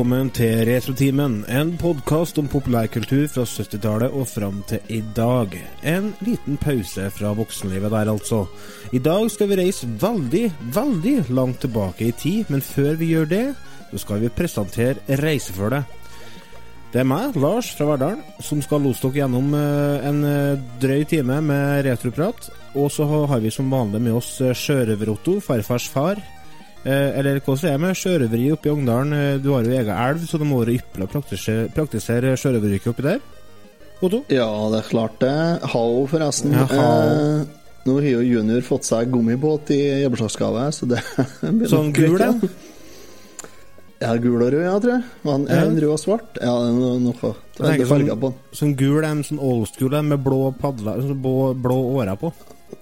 Velkommen til Retrotimen, en podkast om populærkultur fra 70-tallet og fram til i dag. En liten pause fra voksenlivet der, altså. I dag skal vi reise veldig, veldig langt tilbake i tid, men før vi gjør det, så skal vi presentere reisefølget. Det er meg, Lars fra Verdalen, som skal lose dere gjennom eh, en eh, drøy time med retroprat. Og så har vi som vanlig med oss eh, Sjørøver-Otto, farfars far. Eh, eller hvordan er det med sjørøveri oppe i Ongdalen? Eh, Du har jo egen elv, så det må være ypperlig å praktisere, praktisere sjørøveryrket oppi der. Otto? Ja, det er klart det. Hao, forresten. Ja, hao. Eh, nå har jo junior fått seg gummibåt i jobbursdagsgave, så det Sånn gul den? en? ja. Gul og rød, ja, tror jeg. Og en, Ja. en rød og svart. Ja, det er noe, veldig farger sånn, på den. sånn gul en, sånn old school en med blå padler, sånn blå, blå årer på.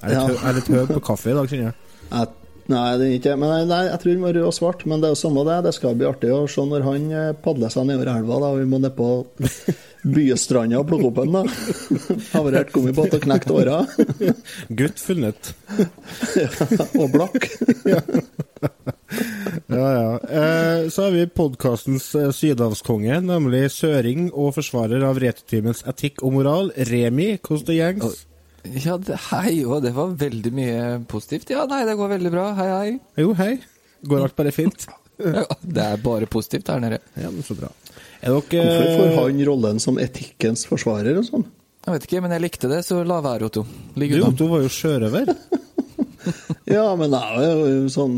Er litt, Ja. er høy på kaffe i dag, kjenner jeg. Nei, det er ikke Men nei, nei, jeg tror den var rød og svart, men det er jo samme det. Det skal bli artig å se når han eh, padler seg nedover elva, da. Vi må ned på bystranda og plukke opp en, da. Havarert gummibåt og knekt åra. Gutt funnet. og blakk. Ja, ja. Eh, så har vi podkastens eh, sydhavskonge, nemlig søring og forsvarer av Retrotimens etikk og moral, Remi. Hvordan det gjengs? Ja, det, hei, og det var veldig mye positivt. Ja, nei, det går veldig bra. Hei, hei. Jo, hei. Går alt bare fint? Ja, det er bare positivt her nede. Ja, men så bra. Er dere Hvorfor får han rollen som etikkens forsvarer og sånn? Jeg vet ikke, men jeg likte det, så la være, Otto. Ligg Du, unna. Otto var jo sjørøver. Ja, men jeg er jo sånn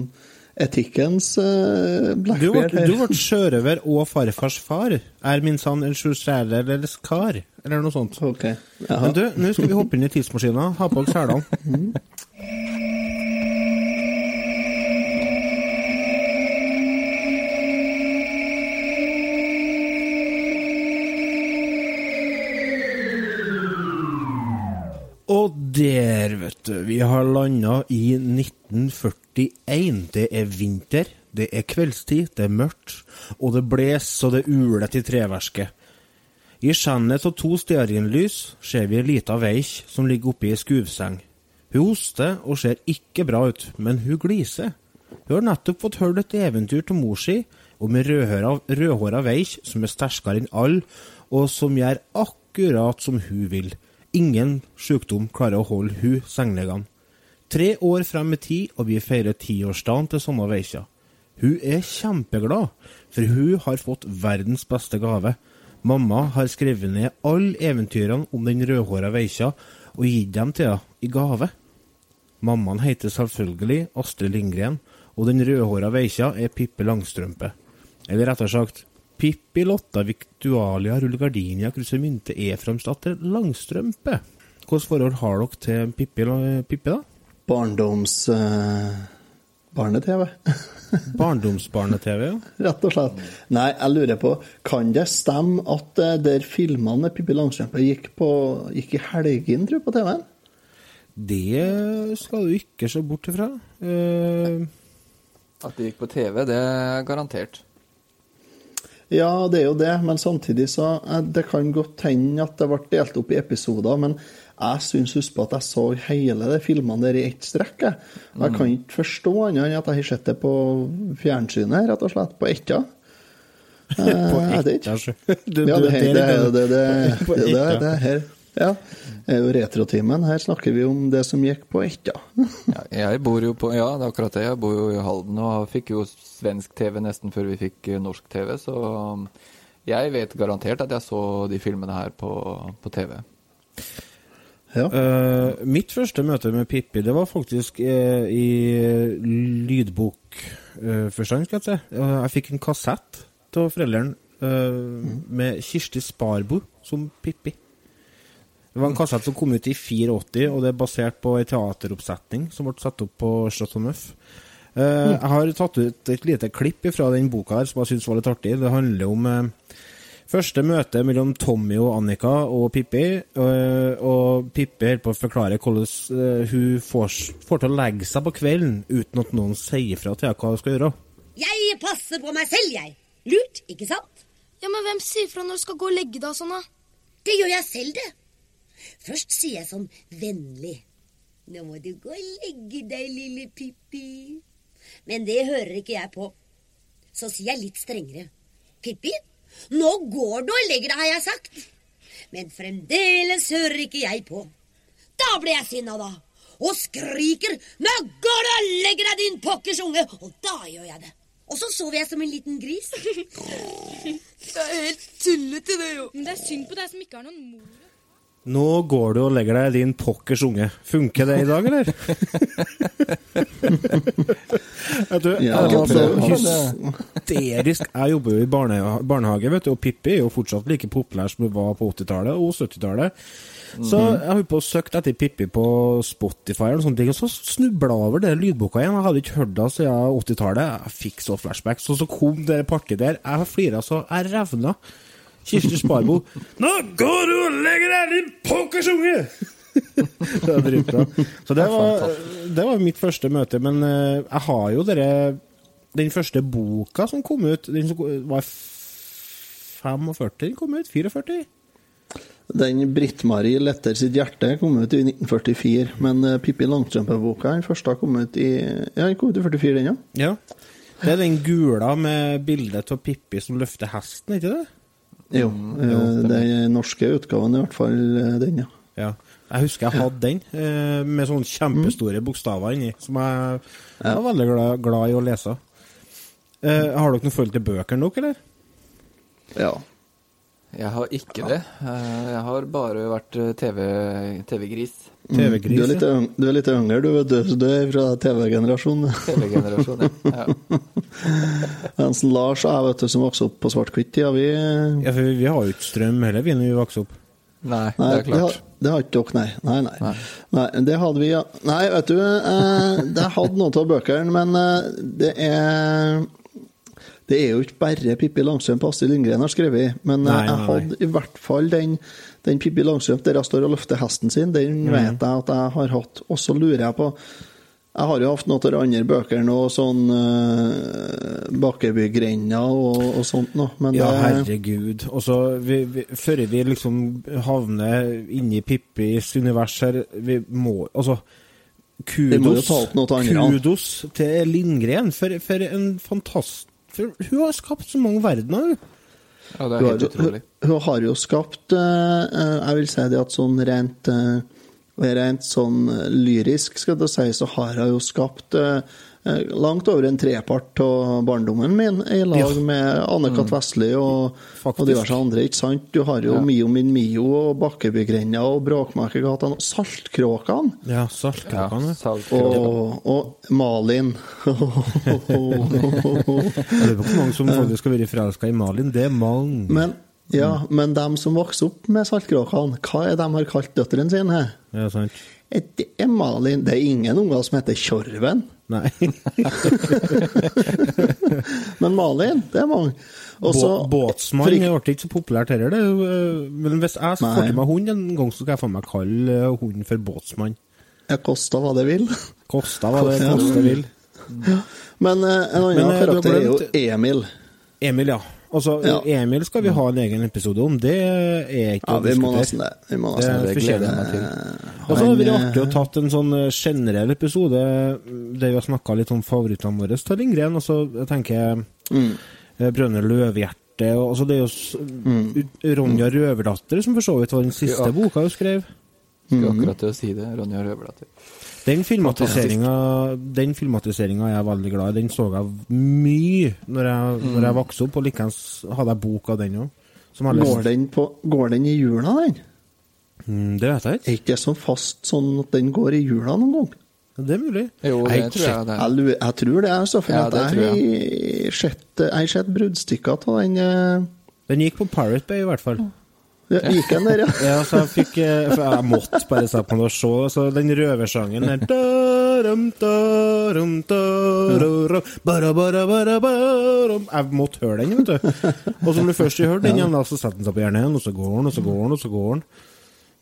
etikkens uh, blackbeard her. du ble sjørøver og farfars far. Er min sann en sjusjæler eller skar? Eller noe sånt. Okay. Men du, nå skal vi hoppe inn i tidsmaskina. Ha på oss selene. Og der, vet du, vi har landa i 1941. Det er vinter, det er kveldstid, det er mørkt, og det bles så det uler til treverket. I skjennet av to stearinlys ser vi ei lita veik som ligger oppe i ei skuvseng. Hun hoster og ser ikke bra ut, men hun gliser. Hun har nettopp fått hørt et eventyr til mor si om ei rødhåra, rødhåra veik som er sterkere enn alle, og som gjør akkurat som hun vil. Ingen sykdom klarer å holde hun sengeliggende. Tre år frem i tid, og vi feirer tiårsdagen til samme veikja. Hun er kjempeglad, for hun har fått verdens beste gave. Mamma har skrevet ned alle eventyrene om den rødhåra veikja og gitt dem til henne i gave. Mammaen heter selvfølgelig Astrid Lindgren, og den rødhåra veikja er Pippi Langstrømpe. Eller rettere sagt, Pippi Lotta Victualia Rullegardinia E-framstatter Langstrømpe. Hvilket forhold har dere til Pippi, Pippi da? Barndoms... eh, Barne-TV, Barndomsbarne-TV, ja. rett og slett. Nei, jeg lurer på, kan det stemme at eh, der filmene med Pippi Langstrømpe gikk, på, gikk i helgen, tror jeg, på TV-en? Det skal du ikke se bort ifra. Uh... At det gikk på TV, det er garantert. Ja, det er jo det, men samtidig så Det kan godt hende at det ble delt opp i episoder, men jeg syns husk på at jeg så hele de filmene der i ett strekk. jeg. Og jeg kan ikke forstå annet enn at jeg har sett det på fjernsynet, rett og slett. På etta. på jeg sjø. ett, ikke. altså. Du- Ja, det, det, det, det, det, det, det, her. Ja. Er Retrotimen. Her snakker vi om det som gikk på etta. Ja, jeg bor jo på Ja, det er akkurat det. Jeg bor jo i Halden og fikk jo svensk TV nesten før vi fikk eh, norsk TV, så um, jeg vet garantert at jeg så de filmene her på, på TV. Ja. Uh, mitt første møte med Pippi det var faktisk uh, i lydbokforstand, skal jeg si. Eh, jeg fikk en kassett av foreldrene mm. med Kirsti Sparbo som Pippi. Det var en kassett som kom ut i 84, og det er basert på en teateroppsetning som ble satt opp på Chateau Neuf. Mm. Jeg har tatt ut et lite klipp fra den boka her som jeg syns var litt artig. Det handler om eh, Første møte mellom Tommy og Annika og Pippi. øh, Og Pippi holder på å forklare hvordan øh, hun får, får til å legge seg på kvelden uten at noen sier fra til henne hva hun skal gjøre. Jeg passer på meg selv, jeg. Lurt, ikke sant? Ja, men hvem sier fra når du skal gå og legge deg og sånn, da? Det gjør jeg selv, det. Først sier jeg sånn vennlig. Nå må du gå og legge deg, lille Pippi. Men det hører ikke jeg på. Så sier jeg litt strengere. Pippi, nå går du og legger deg, har jeg sagt. Men fremdeles hører ikke jeg på. Da blir jeg sinna, da. Og skriker 'Nå går du og legger deg, din pokkers unge!' Og da gjør jeg det. Og så sover jeg som en liten gris. Det er helt tullete, det, jo. Men det er synd på deg som ikke har noen mor. Nå går du og legger deg, din pokkers unge. Funker det i dag, eller? Vet du, Ja, jeg var så hysterisk Jeg jobber jo i barne, barnehage, vet du, og Pippi er jo fortsatt like populær som hun var på 80-tallet og 70-tallet. Så jeg har på å søke etter Pippi på Spotify, og sånne ting, og så snubla jeg over det lydboka igjen. Jeg hadde ikke hørt det siden 80-tallet. Jeg fikk så flashbacks. Og så kom det partiet der. Jeg flira så jeg revna. Kirsti Sparbo. Nå går du og legger deg, din pokersunge! det er dritbra. Så det var, det var mitt første møte. Men eh, jeg har jo dere Den første boka som kom ut, den som var 45 den kom ut? 44? Den Britt-Marie letter sitt hjerte kom ut i 1944, men eh, Pippi Langstrømpe-boka den første kom ut i Ja, den kom ut i 44, den, ja. Ja. Det er den gula med bildet av Pippi som løfter hesten, ikke det? Jo, jo den norske utgaven i hvert fall eh, den, ja. Ja. Jeg husker jeg hadde den, eh, med sånne kjempestore bokstaver inni, som jeg, jeg var veldig glad, glad i å lese. Eh, har dere noe forhold til bøker nok, eller? Ja. Jeg har ikke det. Eh, Jeg har bare vært eh, TV TV-gris. Du du er litt yngre, du, vet du. Du er fra TV-generasjonen. TV-generasjonen, ja. Mens Lars og jeg, vet du, som vokste opp på svart-hvitt-tida, vi Ja, for vi har jo ikke strøm heller, vi, når vi vokste opp. Nei, det Nei, er det klart. det har ikke dere, nei. Nei, nei. Nei. nei. Det hadde vi, ja. Nei, vet du, eh, jeg hadde noen av bøkene, men eh, det er Det er jo ikke bare Pippi Langstrømpe Astrid Lindgren har skrevet, men nei, Nei, nei, jeg hadde i hvert fall den, den Pippi Langstrømpe der jeg står og løfter hesten sin, den Mm. vet jeg at jeg har hatt. Og så lurer jeg på Jeg har jo hatt noen av de andre bøkene, og sånn uh, Bakkebygrenda og, og sånt noe, men Ja, det herregud. Og så, før vi liksom havner inni Pippis univers her, vi må Altså, må kudos, kudos til Lindgren for, for en fantast... For hun har skapt så mange verdener, hun. Ja, det er helt utrolig. hun, hun har jo skapt eh, eh, Jeg vil si det at sånn rent eh, Rent sånn lyrisk, skal du si, så har hun jo skapt langt over en trepart av barndommen min, i lag Ja. med Anne-Kat. Vestli og, og diverse andre. ikke sant? Du har jo Ja. Mio min Mio og Bakkebygrenda og Bråkmakergata og Saltkråkene. Ja, Ja, saltkråkene. Og, og Malin. Jeg lurer på hvor mange som faktisk skal være forelska i Malin. Det er mange. Men, ja, men dem som vokser opp med Saltkråkene, hva er de har kalt døtrene sine? Ja, sant. Eh, Det er Malin. Det er ingen unger som heter Tjorven. Nei. Men Malin, det er mange. Også, Bå- Båtsmann ble ikke- så populært heller, er eh, Men hvis jeg får til meg hund en gang, så skal jeg få meg kalle eh, hunden for båtsmann. Ja, kosta hva det vil. Kosta hva det Ja. koste vil. Men eh, en annen Men, karakter er jo Emil. Emil, ja. Altså, Ja. Emil skal vi ha en egen episode om. Det er ikke Ja, å vi må diskutere. nesten det. Vi må nesten det fortjener jeg meg til. Og så hadde det vært artig å tatt en sånn eh, generell episode mm, der vi har snakka litt om favorittene våre til Lindgren. Og så tenker jeg Mm. eh, Brønne Løvhjerte og altså Det er jo Mm. Ronja Røverdatter, som for så vidt var den siste Ja. boka hun skrev. Mm. Skulle akkurat til å si det. Ronja Røverdatter. Den filmatiseringa Den filmatiseringa er jeg veldig glad i. Den så jeg mye når jeg, når jeg vokste opp, og likeens hadde jeg bok av den òg. Går den, går den i jula, den? Mm, det vet jeg ikke. Er ikke det sånn fast sånn at den går i jula noen gang? Det er mulig. Jo, det jeg, tror jeg det Jeg, jeg tror det, altså. For Ja, at det jeg har sett, bruddstykker av den eh, Den gikk på Pirate Bay, i hvert fall. Ja, Gikk den der, ja? Ja, så jeg fikk eh, jeg måtte bare se på den og se. Så den røversangen der. Jeg måtte høre den, vet du. Og så når du først har hørt den, igjen, så setter den seg på hjernen, og så går den, og så går den, og så går den.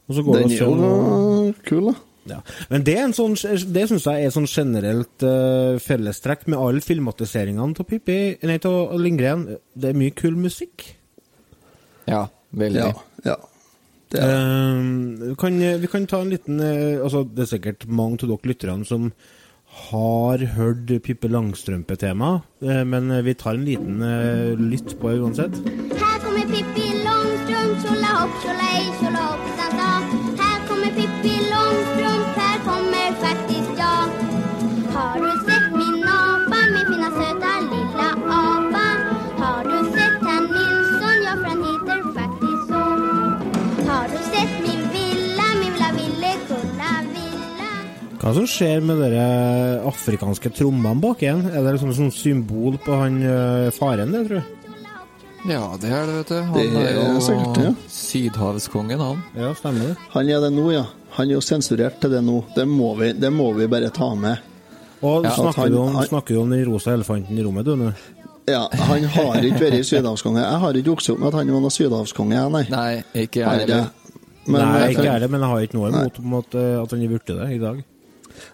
Og så går Den er jo kul, da. Ja. Men det, er en sånn, det syns jeg er sånn generelt uh, fellestrekk med alle filmatiseringene av Pippi Nei, av Lindgren. Det er mye kul musikk. Ja, veldig. Ja. ja. Det er, Eh, vi, kan, vi kan ta en liten eh, altså Det er sikkert mange av dere lytterne som har hørt Pippi Langstrømpe-tema, eh, men vi tar en liten eh, lytt på det uansett. Her kommer Pippi Långstrump, tjolahopp, tjolahej, ei, sa. Här Hva som skjer med de afrikanske trommene bak igjen? Er det liksom sånn symbol på han eh, faren, det, tror du? Ja, det er det, vet du. Han Det er jo er sikkert, ja. sydhavskongen, han. Ja, stemmer det. Han er det nå, ja. Han er jo sensurert til det nå. Det må vi, det må vi bare ta med. Og Ja, snakker, han- du om, han- snakker du om den rosa elefanten i rommet, du nå? Ja, Han har ikke vært sydhavskonge. Jeg har ikke vokst opp med at han var noen sydhavskonge, jeg, nei. Nei, ikke jeg heller. Men, Nei, ikke jeg heller, men jeg har ikke noe imot at, at han er blitt det i dag.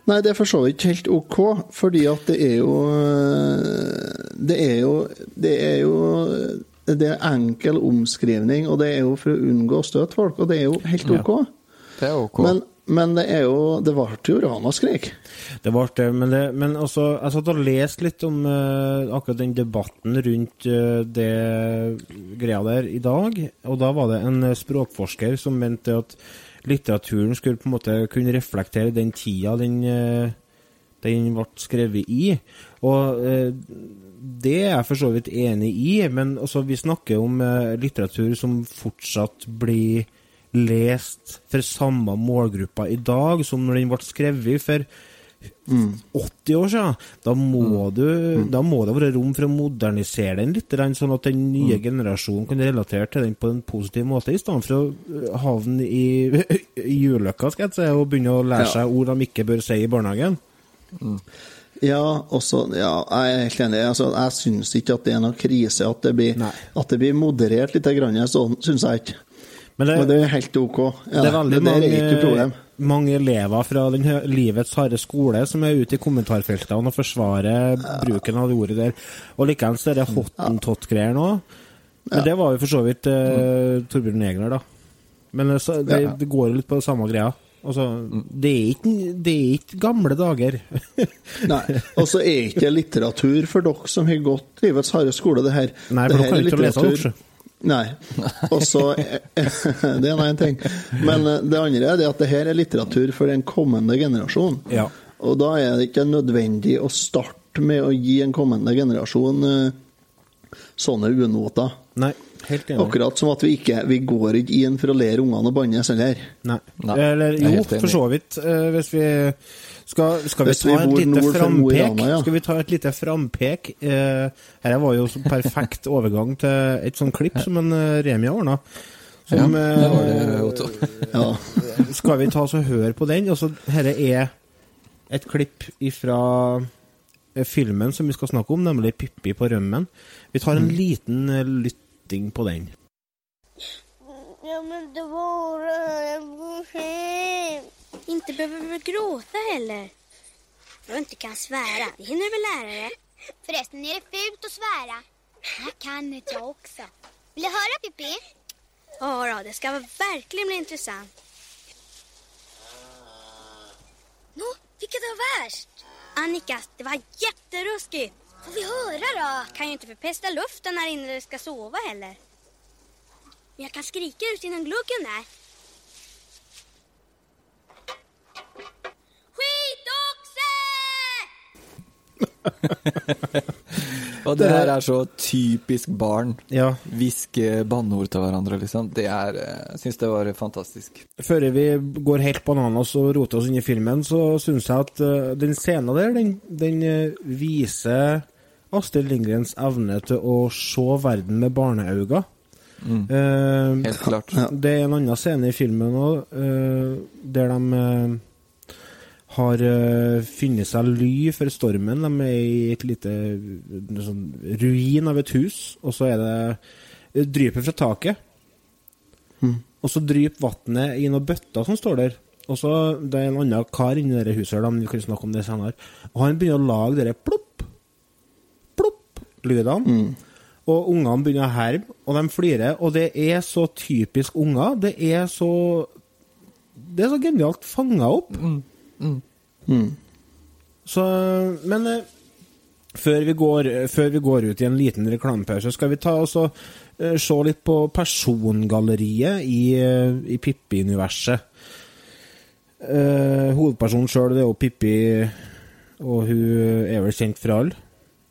Nei, det er for så vidt helt ok, fordi at det er jo Det er jo Det er jo det er enkel omskrivning, og det er jo for å unngå å støte folk, og det er jo helt ok. Det er ok. Men, men det er jo Det ble jo ramaskrik. Det ble det, men, det, men også, jeg satt og leste litt om uh, akkurat den debatten rundt uh, det greia der i dag, og da var det en eh, språkforsker som mente at litteraturen skulle på en måte kunne reflektere den tida den, eh, den ble skrevet i. Og eh, det er jeg for så vidt enig i, men vi snakker om eh, litteratur som fortsatt blir lest for samme målgruppa i dag som når den ble skrevet for 80 år siden. Da må, du, da må det være rom for å modernisere den litt, sånn at den nye generasjonen kan relatere til den på en positiv måte, i stedet for å øh, havne i, i juleløkka skal jeg si, og begynne å lære seg ord de ikke bør si i barnehagen. Ja, også, ja, jeg er helt enig. Altså, jeg syns ikke at det er noen krise at det blir, at det blir moderert litt. Grann, sånn syns jeg ikke. Men det, Men det er helt ok. Ja, det er veldig det der er ikke problem. mange, mange elever fra den livets harde skole som er ute i kommentarfeltene og forsvarer bruken av det ordet der. Og likeens er det hottentott-greier nå. Men det var jo for så vidt eh, Torbjørn Egner, da. Men så, det, Ja. det går jo litt på det samme greia. Altså, det, er ikke, det er ikke gamle dager. Nei. Og så er ikke litteratur for dere som har gått livets harde skole, det her. Nei, det for dere kan ikke lese det, Nei. Og så Det er nå en ting. Men eh, det andre er det at det her er litteratur for en kommende generasjon. Ja. Og da er det ikke nødvendig å starte med å gi en kommende generasjon eh, sånne unoter. Nei, helt enig. Akkurat som at vi ikke vi går ikke inn for å lære ungene å bannes heller. Nei. Nei, Eller er jo, for så vidt. eh, hvis vi skal, skal vi ta et bor lite frampek? Ja. Skal vi ta et lite frampek? Eh, her var jo så perfekt overgang til et sånt klipp som en eh, Remi har ordna. Ja, Som, det var det, eh, Otto. Ja. skal vi ta oss og høre på den? Altså, Dette er et klipp fra filmen som vi skal snakke om, nemlig 'Pippi på rømmen'. Vi tar en liten eh, lytting på den. Ja, men det var Inte behöver vi gråta heller. Du inte kan svära. Det hinner väl lära dig? Förresten är det fult att svära. Jag kan inte jag också. Vill du höra Pippi? Ja, då, det ska verkligen bli intressant. Nå, vilket var värst? Annika, det var jätteruskigt. Får vi höra då? Kan ju inte förpesta luften här inne när du ska sova heller. Men jag kan skrika ut genom gluggen där. Og det her er så typisk barn. Ja, Hviske banneord til hverandre, liksom. Det er eh, Jeg syns det var fantastisk. Før vi går helt bananas og roter oss inn i filmen, så syns jeg at eh, den scenen der, den, den eh, viser Astrid Lindgrens evne til å se verden med barneøyne. Eh, Helt klart. det er en annen scene i filmen òg, der de eh, har uh, funnet seg ly for stormen. De er i et lite eh, sånn, ruin av et hus, og så er det eh, drypet fra taket. Og så dryper vannet i noen bøtter som står der. Og så Det er en annen kar inni det huset, da, men vi kan snakke om det senere. Og han begynner å lage dere plopp, plopp-lydene. Og ungene begynner å herme, og de flirer. Og det er så typisk unger. Det er så Det er så genialt fanga opp. Så, men eh, før vi, går, før vi går ut i en liten reklamepause, skal vi ta oss og eh, se litt på persongalleriet i, eh, i Pippi-universet. Uh, hovedpersonen sjøl er jo Pippi, og hun er vel kjent for alle.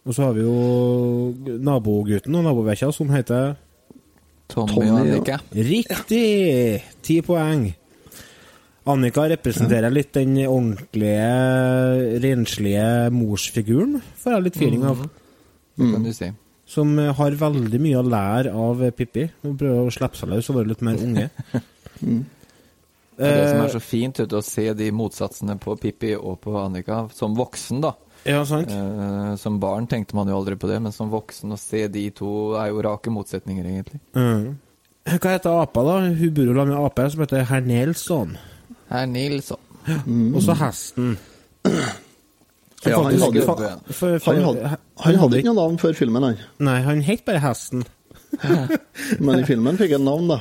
Og så har vi jo nabogutten og nabovekkja som heter Tommy, Tommy, og ja. Annika. Riktig! Ti poeng. Annika representerer litt den ordentlige, renslige morsfiguren, får jeg litt feeling av. Det kan du si. Som har veldig mye å lære av Pippi. Hun prøver å slippe seg løs og være litt mer unge. Det er det som er så fint ut å se de motsatsene på Pippi og på Annika som voksen, da. Ja, sant? Eh, som barn tenkte man jo aldri på det, men som voksen å se de to er jo rake motsetninger, egentlig. Mm. Hva heter apa, da? Hun bor jo sammen med ape som heter herr Nelson. Herr Nilsson. Og så hesten. Ja, han hadde- fa- for- for- Han hadde, han hadde ikke noe navn før filmen, han. Nei, han het bare Hesten. Men i filmen fikk han navn, da.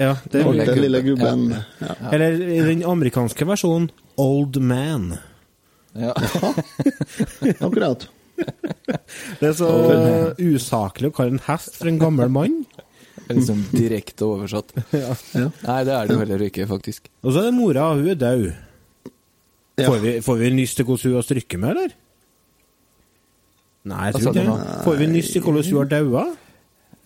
Ja, det er den lille gubben. Ja. Ja. Eller i den amerikanske versjonen Old Man. Ja. Akkurat. Det er så usaklig å kalle en hest for en gammel mann. Liksom direkte oversatt. Ja. Nei, det er det jo heller ikke, faktisk. Og så er det mora, hun er død. Ja. Får vi, får vi nyss til hvordan hun har strykket med, eller? Nei, jeg tror ikke det. Får vi nyss til hvordan hun har daua?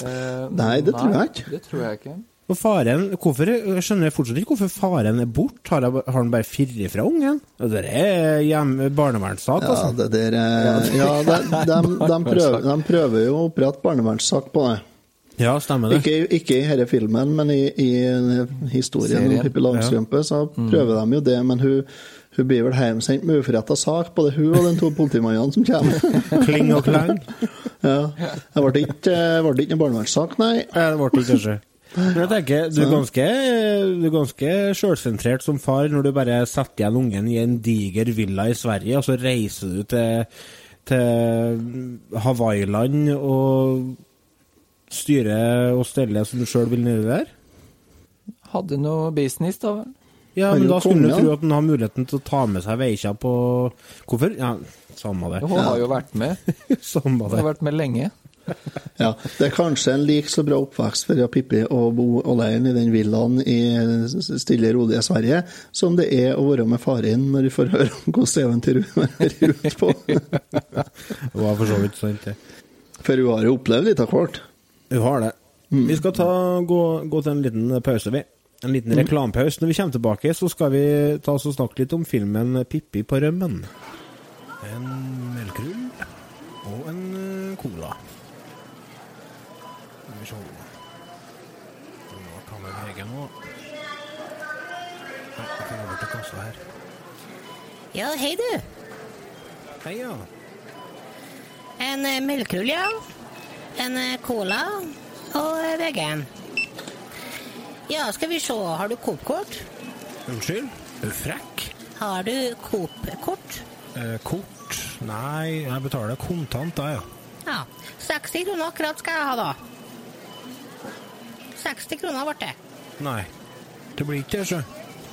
Eh, Nei, det tror jeg ikke. Det tror jeg ikke. Og faren, hvorfor, jeg skjønner fortsatt ikke hvorfor faren er borte. Har, har han bare firret fra ungen? Det er barnevernssak, Ja, altså. det der er- Ja, de, de, de, prøver, de prøver jo å opprette barnevernssak på det. Ja, stemmer det. Ikke, ikke i denne filmen, men i, i historien om Pippi Langstrømpe, så prøver de jo det. Men hun, hun blir vel hjemsendt med uforretta sak, både hun og de to politimannene som kommer. Kling og klang. Ja. Det ble ikke, ble ikke noen barnevernssak, nei. Ja, det ble det kanskje. Men jeg tenker, du er ganske, du er ganske selvsentrert som far når du bare setter igjen ungen i en diger villa i Sverige, og så reiser du til, til Hawaiiland og styrer og stelle som du sjøl vil nedi der? Hadde noe business, da vel? Ja, men da skulle du tro at han har muligheten til å ta med seg veikja på Hvorfor? Ja, samme det. Hun har jo vært med. Samme Hun har vært med lenge. Ja, Det er kanskje en like så bra oppvekst for Pippi å bo alene i den villaen i stille, rolige Sverige, som det er å være med faren når du får høre om hvordan eventyret er ute på. Det var for så vidt sant, det. For hun har jo opplevd litt av hvert. Hun har det. Vi skal ta, gå, gå til en liten pause, vi. En liten reklamepause. Når vi kommer tilbake, så skal vi ta oss og snakke litt om filmen 'Pippi på rømmen'. En melkerull og en eh, cola. Skal vi se Nå tar vi VG nå. Nei, jeg kan over til kassa her. Ja, hei du. Hei, ja. En eh, melkerull, ja. En eh, cola og eh, vegan. Ja, skal vi se. Har du Coop-kort? Unnskyld? Er du frekk? Har du Coop-kort? Eh, kort? Nei, jeg betaler kontant, da, ja. Ja. 60 kroner akkurat skal jeg ha, da. 60 kroner ble det. Nei. Det blir ikke det, sjø.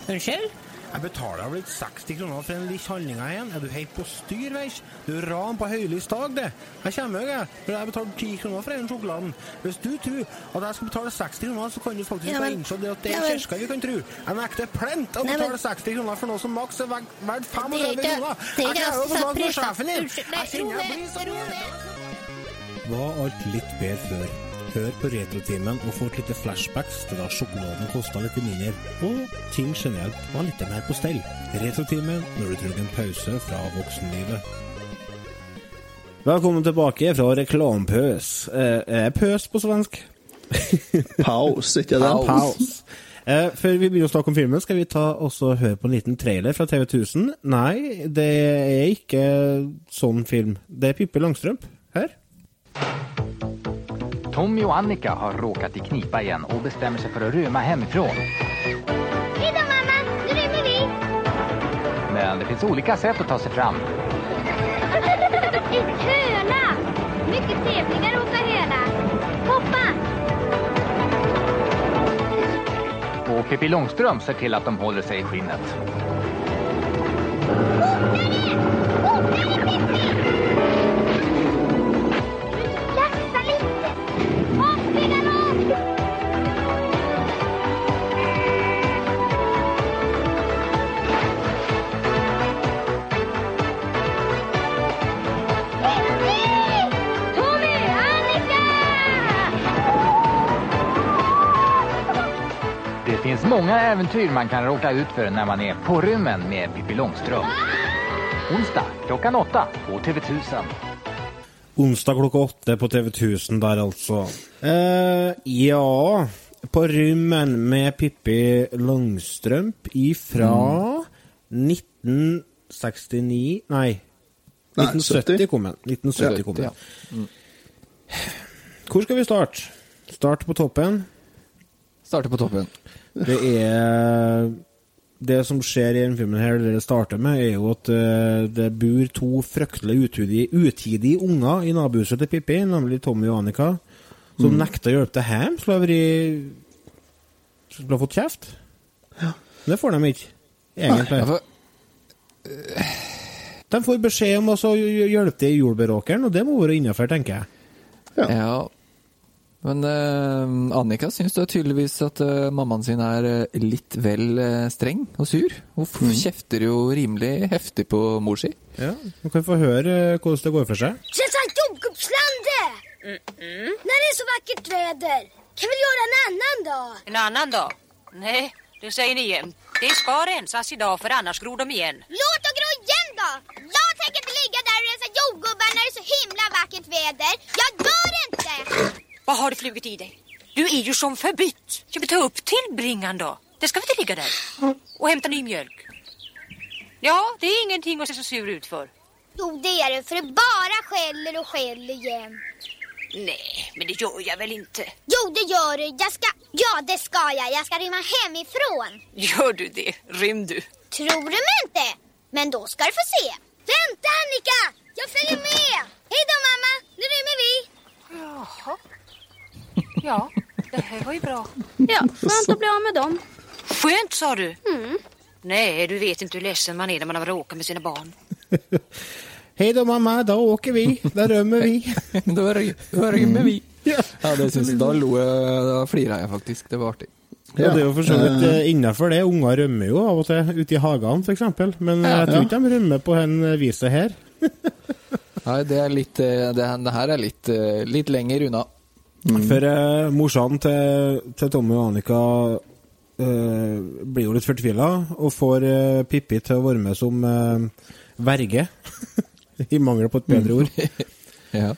Unnskyld? Jeg betaler vel 60 kroner for en liten handling igjen. Er du helt på styr, veis? Du er ran på høylys dag, det. Jeg kommer jo, jeg. For jeg betaler 10 kroner for den sjokoladen. Hvis du tror at jeg skal betale 60 kroner, så kan du faktisk Ja, men- innse det at det ja, er men- kirka vi kan tro. Jeg nekter plent å betale 60 kroner for noe som maks er verdt Det er 35 kroner. er Jeg ikke klarer å få satt snakke med sjefen din. Jeg kjenner jeg blir så. Var alt litt bedre før? Hør på Retrotimen og få et lite flashbacks til da sjokoladen kosta litt mindre, og ting generelt var litt mer på stell. Retrotimen når du trenger en pause fra voksenlivet. Velkommen tilbake fra reklampøs. Eh, er pøs på svensk? Paus, ikke det? Paus. Eh, før vi begynner å snakke om filmen, skal vi ta også høre på en liten trailer fra TV 1000. Nei, det er ikke sånn film. Det er Pippi Langstrømpe Her. Tommy och Annika har råkat i knipa igen och bestämmer sig för att rymma hemifrån. Hej då mamma, nu rymmer vi! Men det finns olika sätt att ta sig fram. En höna! Mycket trevligare att åka höna. Hoppa! Och Pippi Långstrump ser till att de håller sig i skinnet. Sakta äventyr man kan råka ut för när man är på rymmen med Pippi Långstrump. Onsdag klockan åtta på TV1000. Onsdag klokka åtte på TV 1000 der, altså. Uh, ja På rymmen med Pippi Langstrømp ifra 1969 Nei. Nei, 1970 kom den. 1970 kom den. Ja. Hvor skal vi starte? Start på toppen. Starte på toppen. Det er Det som skjer i denne filmen, her, det det starter med, er jo at eh, det bor to fryktelig utidige, utidige unger i nabohuset til Pippi, nemlig Tommy og Annika, som nekter å hjelpe til hjem. Skulle ha vært Skulle ha fått kjeft. Det får de ikke, egentlig. Ja, for, De får beskjed om å hjelpe til i jordbæråkeren, og det må være innafor, tenker jeg. Ja. ja. Men eh, Annika syns da tydeligvis at eh, mammaen sin er eh, litt vel eh, streng og sur. Hun mm. kjefter jo rimelig heftig på mor si. Ja, Hun kan få høre eh, hvordan det går for seg. Rensa jordgubbslandet! Når det er så vakkert vær, Kan vi gjøre en annen dag? En annen dag? Nei, det sier ni igjen. Det ska rensas dag, for annars gror de igjen. Låt dem gro igjen, da! Jeg tenker ikke ligge der og rense jordgubbar når det er så himla vakkert vær. Jeg dør inte! Vad har du flugit i dig? Du är ju som förbytt. Ska vi ta upp tillbringan då? Det ska vi inte ligga där. Och hämta ny mjölk. Ja, det är ingenting att se så sur ut för. Jo, det är det, för det bara skäller och skäller igen. Nej, men det gör jag väl inte. Jo, det gör du. Jag ska... Ja, det ska jag. Jag ska rymma hemifrån. Gör du det? Rym du. Tror du mig inte? Men då ska du få se. Vänta, Annika! Jag följer med! Hej då, mamma! Nu rymmer vi! Jaha. Ja, det här var ju bra. Ja, skönt att bli av med dem. Skönt sa du? Nej, du vet inte hur ledsen man är när man har åka med sina barn. Hei da, mamma, da åker vi. Da rømmer vi. da, rømmer rymmer vi. Ja, det synes jeg. Da lo jeg, da flira jeg faktisk. Det var artig. Ja, det er jo for så vidt eh, innafor det. Unger rømmer jo av og til ute i hagene, f.eks. Men eh, jeg tror ikke de rømmer på en viset her. Nei, det er litt eh, Det, det her er litt, eh, litt lenger unna. For eh, morsan til, til Tommy og Annika eh, blir jo litt fortvila og får eh, Pippi til å være med som eh, verge. I mangel på et bedre ord. Ja.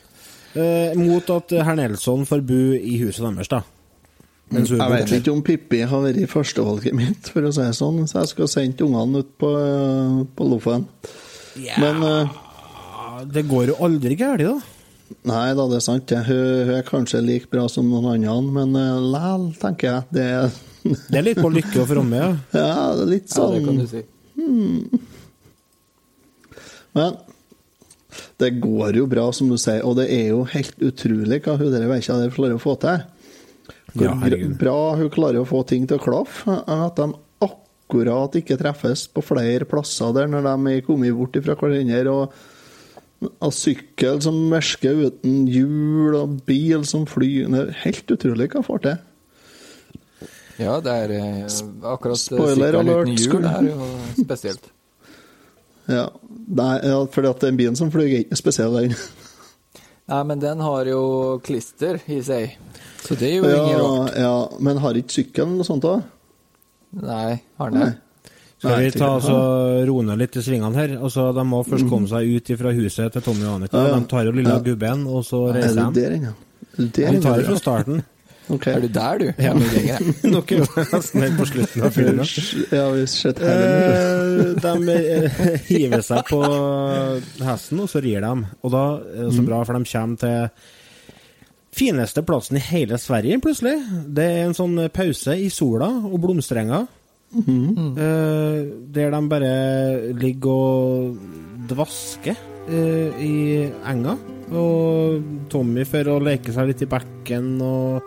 Eh, mot at herr Nelson får bo i huset deres, da. Mens Jeg vet ikke om Pippi har vært førstevalget mitt, for å si det sånn, så jeg skal sende ungene ut på, eh, på Lofoten. Men eh, Det går jo aldri galt, da. Nei da, det er sant. Hun, hun er kanskje like bra som noen andre, men uh, læl, tenker jeg. Det er, Det er litt på lykke og fromme, ja. ja, litt sånn. ja, det kan sånn du si. Men det går jo bra, som du sier, og det er jo helt utrolig hva hun der veikja der klarer å få til. Hvor Ja, bra hun klarer å få ting til å klaffe. At de akkurat ikke treffes på flere plasser der når de er kommet bort fra hverandre. Og av sykkel som mersker uten hjul, og bil som flyr. Det er helt utrolig hva får til. Ja, det er eh, akkurat eh, Spoiler alert, uten hjul det er jo spesielt. Ja, Nei, ja fordi at den bilen som flyr, er ikke spesiell, den. Nei, men den har jo klister i seg, så det er jo ingen rart. ja, men har ikke sykkelen noe sånt òg? Nei, har den det? Skal vi ta altså, roe ned litt i svingene her? Altså, De må først komme seg ut fra huset til Tommy og Annika. Ja, ja. De tar jo lille Ja. gubben, og så Er reiser de. Er du der De tar det fra starten. Okay. Er du der, du? Ja. Jeg. Er jo nesten helt på slutten av filmen. Ja, vi Eh, de eh, hiver seg på hesten, og så rir de. Og da er det så bra, for de kommer til fineste plassen i hele Sverige, plutselig. Det er en sånn pause i sola og blomsterenger. Mm. Eh, der de bare ligger og dvasker eh, i enga. Og Tommy for å leke seg litt i bekken, og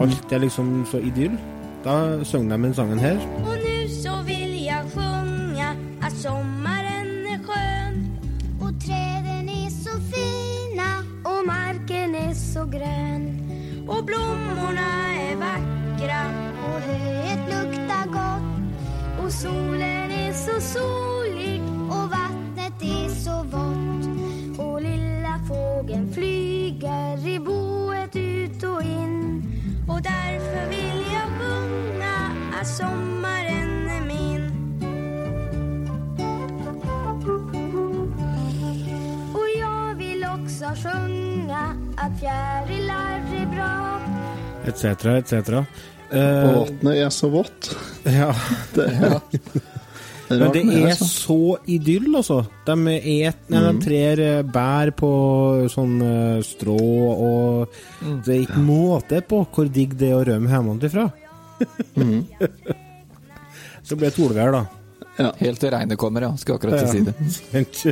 alt er liksom så idyll. Da synger de den sangen her. Og nu så vil jeg sjunge at sommeren er skjønn. Og trærne er så fine, og marken er så grønn. Og blommorna solen er så solig og vattnet er så vått Og lilla fågeln flyger i boet ut og inn. Og derfor vil jeg sjunga at sommaren er min Og jeg vil også sjunga at fjärilar Etc., etc. Eh, Og vannet er så vått. ja. Det er, det er Men det er altså. så idyll, altså. De, et, nei, Mm. de trer eh, bær på sånn eh, strå, og Mm. det er ikke måte på hvor digg det er å rømme hjemmefra. Mm. så blir det solvær, da. Helt til regnet kommer, ja. Skal akkurat til å si det.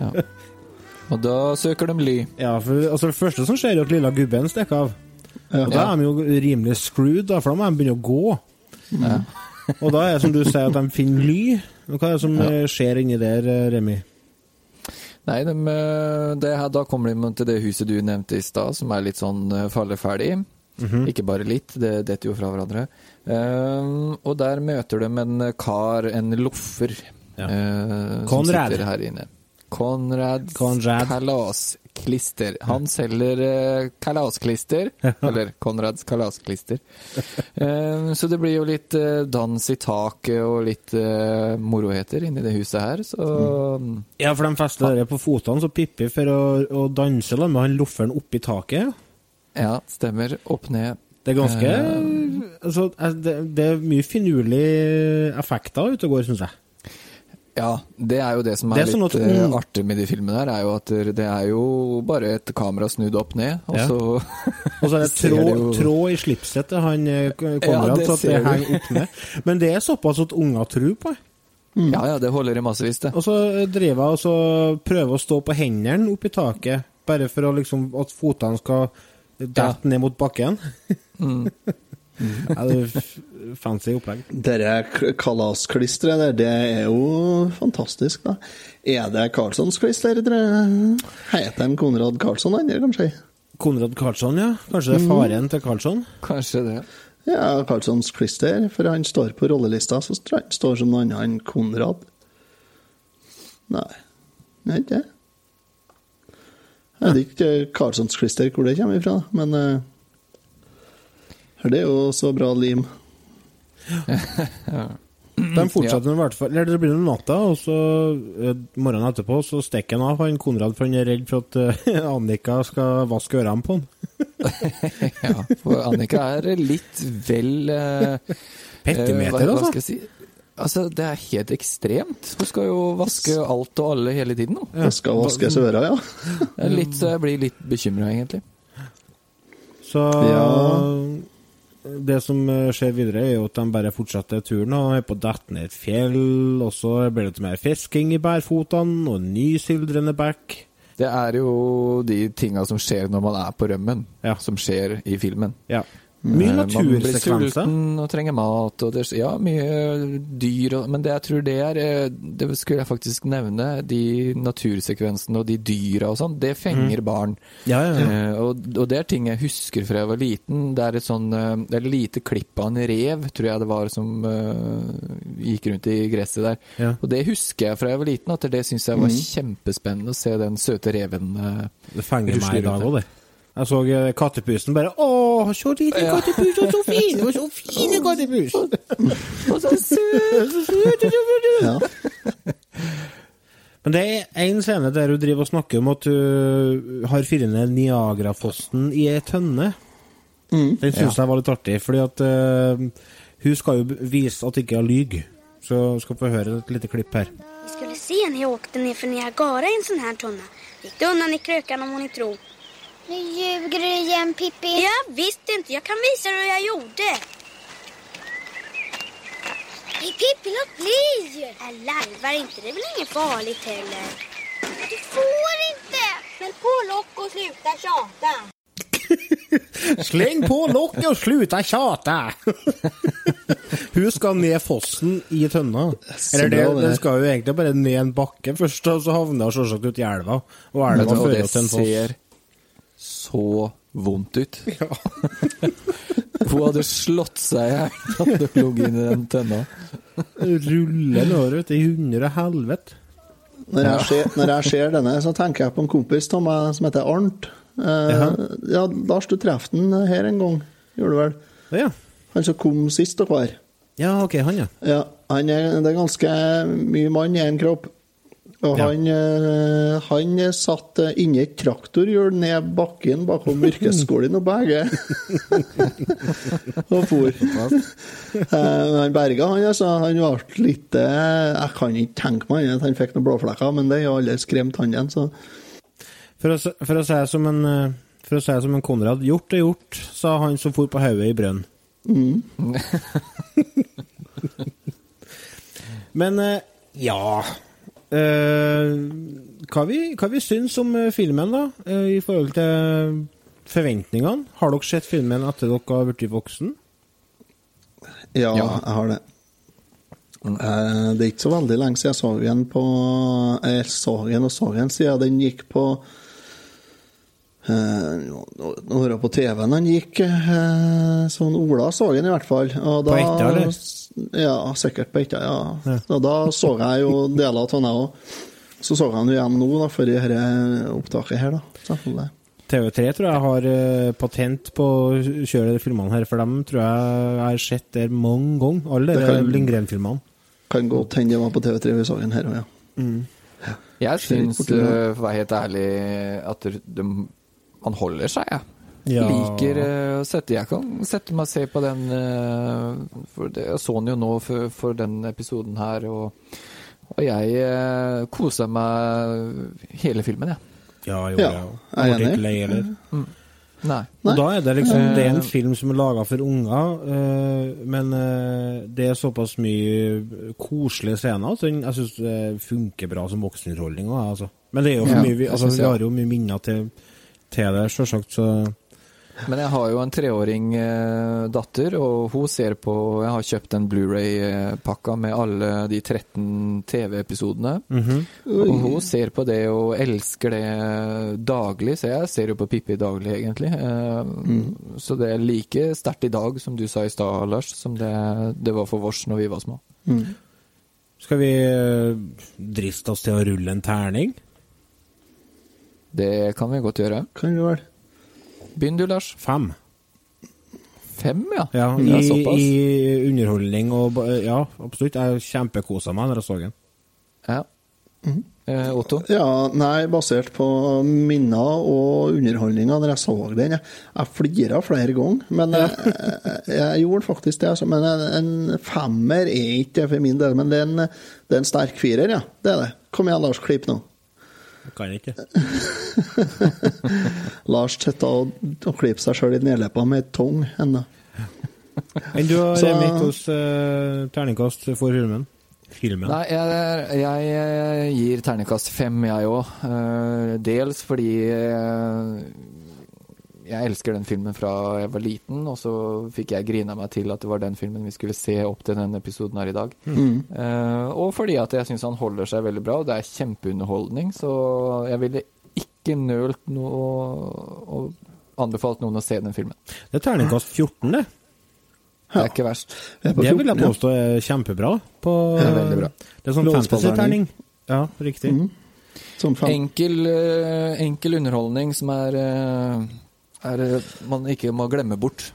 Ja. Og da søker de ly. Ja, for altså, det første som skjer, er at lilla gubben stikker av. Og da er de jo rimelig screwed, da, for da må de begynne å gå. Ja. Og da er det som du sier, at de finner ly. Hva er det som Ja. eh, skjer inni der, eh, Remi? Nei, de, eh, det her, da kommer de til det huset du nevnte i stad, som er litt sånn falleferdig. Mm -hmm. Ikke bare litt, det detter jo fra hverandre. Um, og der møter de en kar, en loffer, eh, som Konrad. sitter her inne. Konrad, Konrad. Kalasklister. Han selger eh, kalasklister, eller Konrads kalasklister. Eh, så det blir jo litt eh, dans i taket og litt eh, moroheter inni det huset her, så Ja, for de fester det på fotene, så Pippi for å, å danse da, med han lofferen oppi taket. Ja, stemmer. Opp ned. Det er ganske Eh, altså, eh, det, det er mye finurlige effekter ute og går, syns jeg. Ja, det er jo det som er, Det er sånn litt at- eh, artig med de filmene her, er jo at det er jo bare et kamera snudd opp ned, og Ja. så Og så er det tråd, jo- tråd i slipset han kommer Konrad, Ja, så det henger opp ned. Men det er såpass at unger tror på det. Ja, ja, det holder i massevis, det. Og så driver jeg og så prøver å stå på hendene oppi taket, bare for å liksom, at fotene skal dette ned mot bakken. Mm. ja, det er fancy opplegg. K- kalasklisteret der, det er jo fantastisk, da. Er det Karlssons klister? Heter han Konrad Karlsson, eller kanskje? Konrad Karlsson, ja. Kanskje det er faren til Karlsson? Kanskje det. Ja, Karlssons klister, for han står på rollelista, så tror jeg han står som noe annet enn Konrad. Nei, det er ikke det. Jeg vet ikke Karlssons klister hvor det kommer ifra, men eh, det er jo så bra lim. De fortsetter i hvert fall Eller det blir noen natta, og så eh, morgenen etterpå så stikker han av han Konrad, for han er redd for at eh, Annika skal vaske ørene på han. Ja, for Annika er litt vel uh, Petimeter, hva altså. si? Altså, det er helt ekstremt. Hun skal jo vaske alt og alle hele tiden nå. Det skal vaskes øra, ja. Litt, så jeg blir litt bekymra, egentlig. Så Ja. Det som eh, skjer videre, er jo at de bare fortsetter turen og er på å dette ned et fjell, og så blir det litt mer fisking i bærfotene, og en ny sildrende bekk. Det er jo de tinga som skjer når man er på rømmen, som skjer i filmen. Ja. Mye natursekvenser. Man blir sulten og trenger mat, og det, ja, mye dyr og Men det jeg tror det er eh, Det skulle jeg faktisk nevne. De natursekvensene og de dyra og sånn, det fenger Mm. barn. Ja, ja, ja. Eh, og, og det er ting jeg husker fra jeg var liten. Det er et sånn eh, et lite klipp av en rev, tror jeg det var, som uh, gikk rundt i gresset der. Og det husker jeg fra jeg var liten, at det syns jeg var mm. kjempespennende å se den søte reven uh, Det fenger meg i dag òg, det. Jeg så eh, kattepusen bare Å, så liten kattepus, og så fin! Og så fine kattepus! Og så søt! Ja. Men det er én scene der hun driver og snakker om at hun har fyrt ned Niagarafossen i ei tønne. Mm. Den syns Ja. jeg var litt artig, fordi at uh, hun skal jo vise at ikke hun lyver. Så skal få høre et lite klipp her. Vi skulle se henne åkte ned for Niagara i en sånn her tønne. Gikk det unna i krøkene om hun ikke tror. Nu ljuger du igen, Pippi. Jag visste inte. Jag kan visa dig hur jag gjorde. Nej, Pippi, låt bli! Jag larvar inte. Det är väl inget farligt heller. Du får inte! Smäll på lock och sluta tjata. Släng på lokket og sluta tjata! hun skal ned fossen i tønna. Eller det, det. skal jo egentlig bare ned en bakke først, og så havner hun selvsagt ut i elva. Og elva fører til en foss. ser så vondt ut. Hun hadde slått seg i hjel at det lå inn i den tønna. Ruller nedover ut i hundre helvete. Når jeg, ser, når jeg ser denne, så tenker jeg på en kompis av meg som heter Arnt. Eh, ja, Lars, du traff den her en gang, gjorde du vel? Ja. Han som kom sist og hver. ja, ok, han, ja. Ja, han er, det er ganske mye mann i en kropp. Og Ja. han, eh, han satt eh, inni et traktorhjul ned bakken bakom yrkesskolen og begge. og for. Eh, han berga, han altså. Han ble litt Jeg kan ikke tenke meg at han fikk noen blåflekker, men det har alle skremt han igjen, så For å, for å si det som en for å si det som en Konrad, gjort er gjort, sa han som for på hodet i brønn. Men eh, ja Hva vi, hva vi syns om eh, filmen, da? eh, I forhold til forventningene? Har dere sett filmen etter dere har blitt voksen? Ja, Ja. jeg har det. Eh, Det er ikke så veldig lenge siden jeg så den på Jeg så den og så den siden den gikk på eh, Nå nå var det på TV-en han gikk. eh, Sånn Ola så han i hvert fall. Og På Etta, eller? Ja, sikkert på Etta, ja. Og da så jeg jo deler av den, òg. Så så jeg den jo igjen nå, da, for dette opptaket her, da. Selvfølgelig. TV3 tror jeg har eh, patent på å kjøre de filmene her, for dem tror jeg jeg har sett der mange ganger. Alle de Lindgren-filmene. Kan godt hende det var på TV3 vi så den her òg, ja. Jeg syns, det. eh, for å være helt ærlig, at de, han holder seg, jeg. Ja. Liker eh, å sette Jeg kan sette meg og se på den eh, For det, Jeg så den jo nå for, for den episoden her, og, og jeg kosa koser meg hele filmen, jeg. Ja, jo, Ja, ja. jeg er enig. ikke lei heller. Nei. Og da er det liksom Det er en Eh. film som er laga for unger, eh, men eh, det er såpass mye koselige scener at den, jeg syns funker bra som voksenunderholdning òg, altså. Men det er jo for mye vi, altså, vi har jo mye minner til, til det, sjølsagt, så Men jeg har jo en treåring eh, datter, og hun ser på Jeg har kjøpt den Blu-ray-pakka med alle de 13 TV-episodene. Og hun ser på det og elsker det daglig, så jeg ser jo på Pippi daglig, egentlig. Eh, Så det er like sterkt i dag, som du sa i stad, Lars, som det, det var for vårs når vi var små. skal vi eh, driste oss til å rulle en terning. Det kan vi godt gjøre. Kan vi vel. Begynn du, Lars. Fem. Fem, ja. Ja, i, i underholdning og Ja, absolutt. Jeg kjempekosa meg når jeg så den. Ja. Eh, Otto? Ja, nei, basert på minner og underholdninga når jeg så den. Jeg, jeg flira flere ganger, men jeg, jeg, jeg gjorde faktisk det. Altså. Men en, en femmer er ikke det for min del, men det er en, det er en sterk firer, ja. Det er det. Kom igjen, Lars, klipp nå. Kan ikke. Lars sitter og, og klipper seg sjøl i nedleppa med tong ennå. Enn du, Så- hos hvordan terningkast for filmen? Filmen? Nei, jeg, jeg, jeg gir terningkast fem, jeg òg. dels fordi eh, jeg elsker den filmen fra jeg var liten, og så fikk jeg grina meg til at det var den filmen vi skulle se opp til denne episoden her i dag. Eh, og fordi at jeg syns han holder seg veldig bra, og det er kjempeunderholdning, så jeg ville ikke nølt noe og anbefalt noen å se den filmen. Det er terningkast 14, det. Det er ikke verst. Er Det vil jeg påstå er kjempebra. På, Det er veldig bra. Det er sånn fantasy-terning. Ja, riktig. Mm. Enkel, eh, enkel underholdning som er, eh, er det man ikke må glemme bort.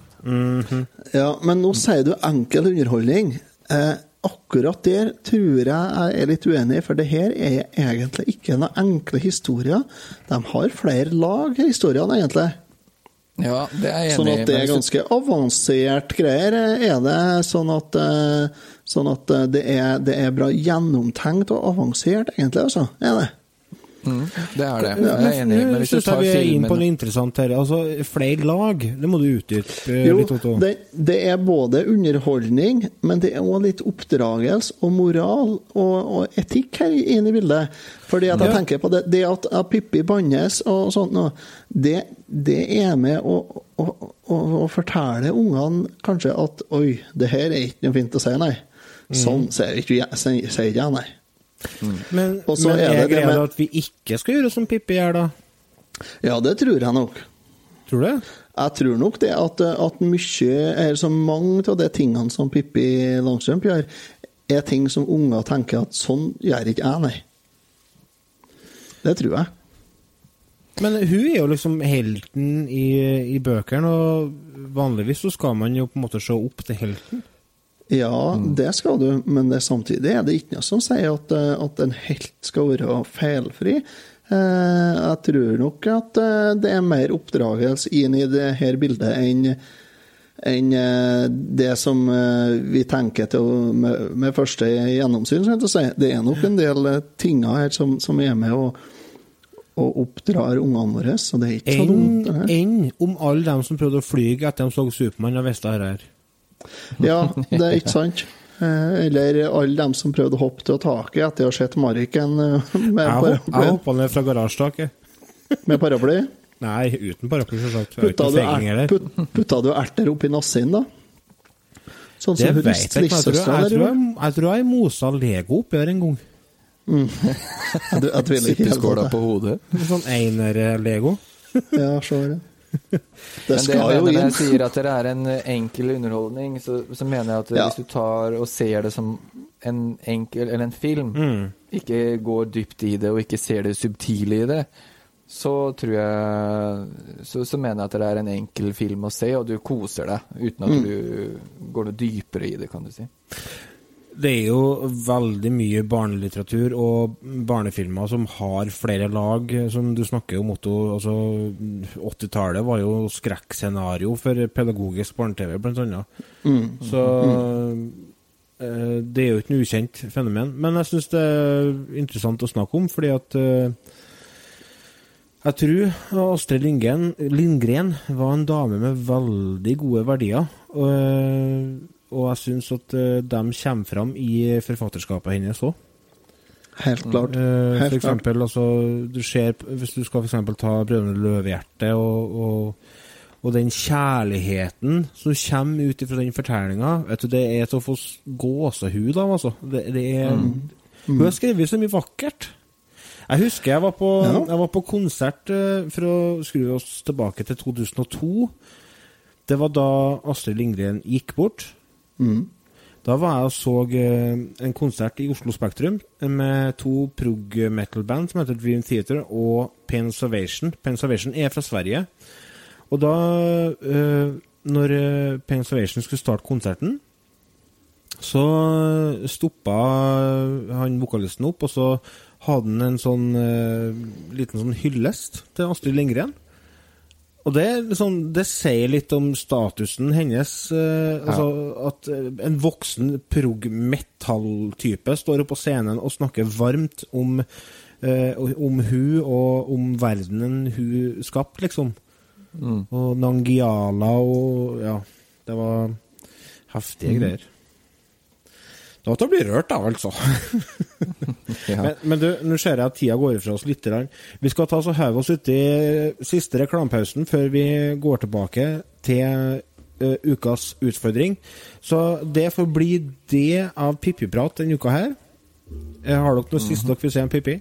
Ja, men nå sier du enkel underholdning. Eh, akkurat der tror jeg jeg er litt uenig, for det her er egentlig ikke noen enkle historier. De har flere lag, historiene, egentlig. Ja, det er jeg Sånn enig i. Sånn at det er ganske avansert greier, er det. Sånn at, eh, sånn at eh, det, er, det er bra gjennomtenkt og avansert, egentlig, altså. Er det? Mm, det er det. Jeg er enig. Men hvis du tar vi er inn på noe interessant her. Altså, flere lag, det må du utdype eh, Jo, litt, Otto. det, det er både underholdning, men det er òg litt oppdragelse og moral og, og etikk her inne i bildet. Fordi at jeg tenker på det, det at, at Pippi bannes og sånt noe, det, det er med å, å, å, å fortelle ungene kanskje at oi, det her er ikke noe fint å si, nei. Sånn sier ikke jeg, sier Men, men er er det det greia med- at vi ikke skal gjøre som Pippi gjør, da? Ja, det tror jeg nok. Tror du? Jeg tror nok det at, at mye, eller så mange av de tingene som Pippi Langstrømp gjør, er ting som unger tenker at sånn gjør ikke jeg, nei. Det tror jeg. Men hun er jo liksom helten i, i bøkene, og vanligvis så skal man jo på en måte se opp til helten. Ja, det skal du, men det, samtidig er det ikke noe som sier at, eh, at en helt skal være feilfri. Eh, Jeg tror nok at eh, det er mer oppdragelse inn i det her bildet enn enn det som vi tenker til med, med første gjennomsyn. si. Det er nok en del ting her som, som er med og, og oppdrar ungene våre, så det er ikke så dumt. Enn enn om alle dem som prøvde å fly etter de så Supermann og visste dette her. Ja, det er ikke sant. Eh, Eller alle dem som prøvde å hoppe til taket etter å ha sett Mariken eh, med, Jeg, hopp, jeg hoppa ned fra garasjetaket. med paraply. Nei, uten paraply, selvsagt. Putta er, put, putta du erter oppi nassen, da? Sånn Det som vet jeg ikke. Jeg tror jeg, der tror jeg, jeg, tror jeg mosa Lego oppi her en gang. Jeg, jeg tviler ikke Sippeskåla på hodet. Sånn einer-Lego. Ja, så er Det det skal jeg jo inn. når jeg sier at det er en enkel underholdning, så, så mener jeg at Ja. hvis du tar og ser det som en enkel, eller en film, ikke går dypt i det og ikke ser det subtile i det, så tror jeg så, så mener jeg at det er en enkel film å se, og du koser deg uten at du går noe dypere i det, kan du si. Det er jo veldig mye barnelitteratur og barnefilmer som har flere lag, som du snakker om, Otto. Altså, 80-tallet var jo skrekkscenario for pedagogisk barne-TV, blant annet. Så eh, det er jo ikke noe ukjent fenomen. Men jeg syns det er interessant å snakke om, fordi at eh, jeg tror Astrid Lindgren, Lindgren var en dame med veldig gode verdier. Og, og jeg syns at uh, de kommer fram i forfatterskapet hennes òg. Helt klart. Eh, for eksempel, klart. altså, du ser, hvis du skal for eksempel ta 'Brødrene Løvehjerte' og, og, og den kjærligheten som kommer ut fra den fortellinga, det er til å få gåsehud av, altså. Det, det er, Hun har skrevet så mye vakkert. Jeg husker jeg var på, Ja. jeg var på konsert uh, for å skru oss tilbake til 2002. Det var da Astrid Lindgren gikk bort. Da var jeg og så eh, en konsert i Oslo Spektrum med to prog metal-band som heter Dream Theater og Pain Salvation. Pain Salvation er fra Sverige. Og da, eh, når eh, Pain Salvation skulle starte konserten, så stoppa han vokalisten opp, og så hadde han en sånn liten sånn hyllest til Astrid Lindgren. Og det, liksom, det sier litt om statusen hennes. Eh, altså At eh, en voksen prog-metall-type står oppe på scenen og snakker varmt om, eh, om hun og om verdenen hun skapte, liksom. Og Nangiala og Ja, det var heftige greier. Da til å bli rørt, da, altså. Ja. Men, men du, nå ser jeg at tida går ifra oss litt. Vi skal ta oss og heve oss uti siste reklamepausen før vi går tilbake til uh, ukas utfordring. Så det får bli det av Pippiprat denne uka her. Eh, har dere noe siste dere vil si om Pippi?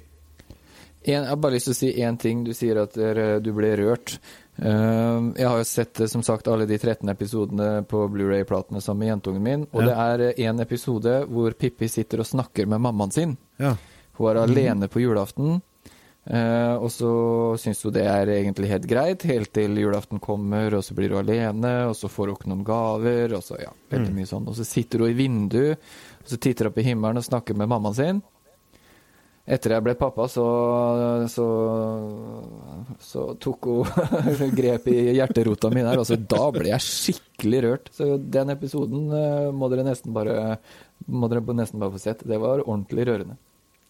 En, jeg har bare lyst til å si én ting. Du sier at du ble rørt. Eh, jeg har jo sett eh, som sagt alle de 13 episodene på Blu-ray-platene sammen med jentungen min. Og Ja. det er eh, en episode hvor Pippi sitter og snakker med mammaen sin. Ja. Hun er alene på julaften. eh, og så syns hun det er egentlig helt greit, helt til julaften kommer, og så blir hun alene, og så får hun ikke noen gaver, og så ja, veldig mye sånn. Og så sitter hun i vinduet, og så titter hun opp i himmelen og snakker med mammaen sin. Etter jeg ble pappa, så, så, så tok hun grep i hjerterota mi der. Altså, da ble jeg skikkelig rørt. Så den episoden eh, må dere nesten bare må dere nesten bare få sett. Det var ordentlig rørende.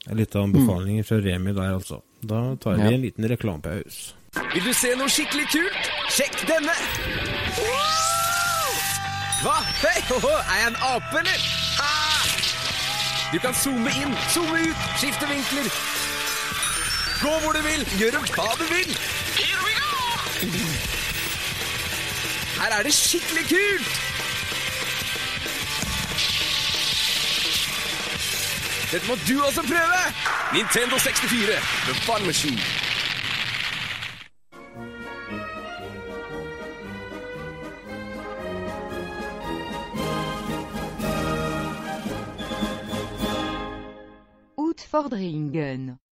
En liten anbefaling fra Remi der, altså. Da tar vi Ja. en liten reklamepause. Vil du se noe skikkelig kult? Sjekk denne! Hva? Hei, hoho, er jeg en ape, eller? Du kan zoome inn, zoome ut, skifte vinkler. Gå hvor du vil, gjør hva du vil. Here we go! Her er det skikkelig kult! Dette må du også prøve! Nintendo 64, the fun machine. Utfordringen. Det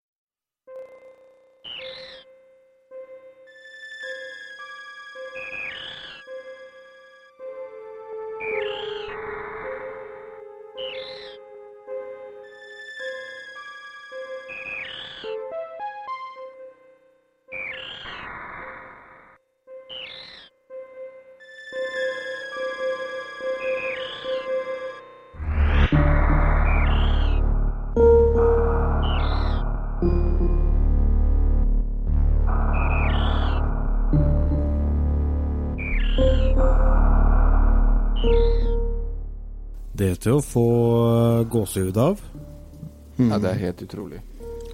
til å få eh, gåsehud av. Ja, det er helt utrolig.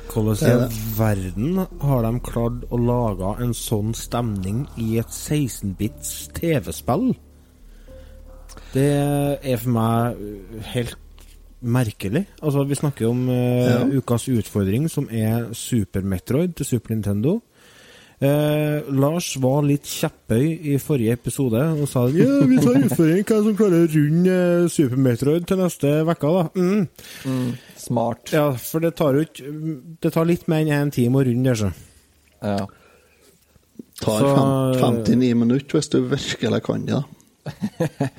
Hvordan i verden har de klart å lage en sånn stemning i et 16-bits TV-spill? Det er for meg helt merkelig. Altså, vi snakker om uh, Ja. ukas utfordring, som er Super Metroid til Super Nintendo. Eh, Lars var litt kjepphøy i forrige episode og sa ja, vi tar utfordring. Hvem som klarer å runde eh, Super Metroid til neste uke, da? Mm. Smart. Ja, for det tar ikke Det tar litt mer enn én time å runde det, så. Ja. Tar Så- fem, 59 minutter hvis du virkelig kan det. da.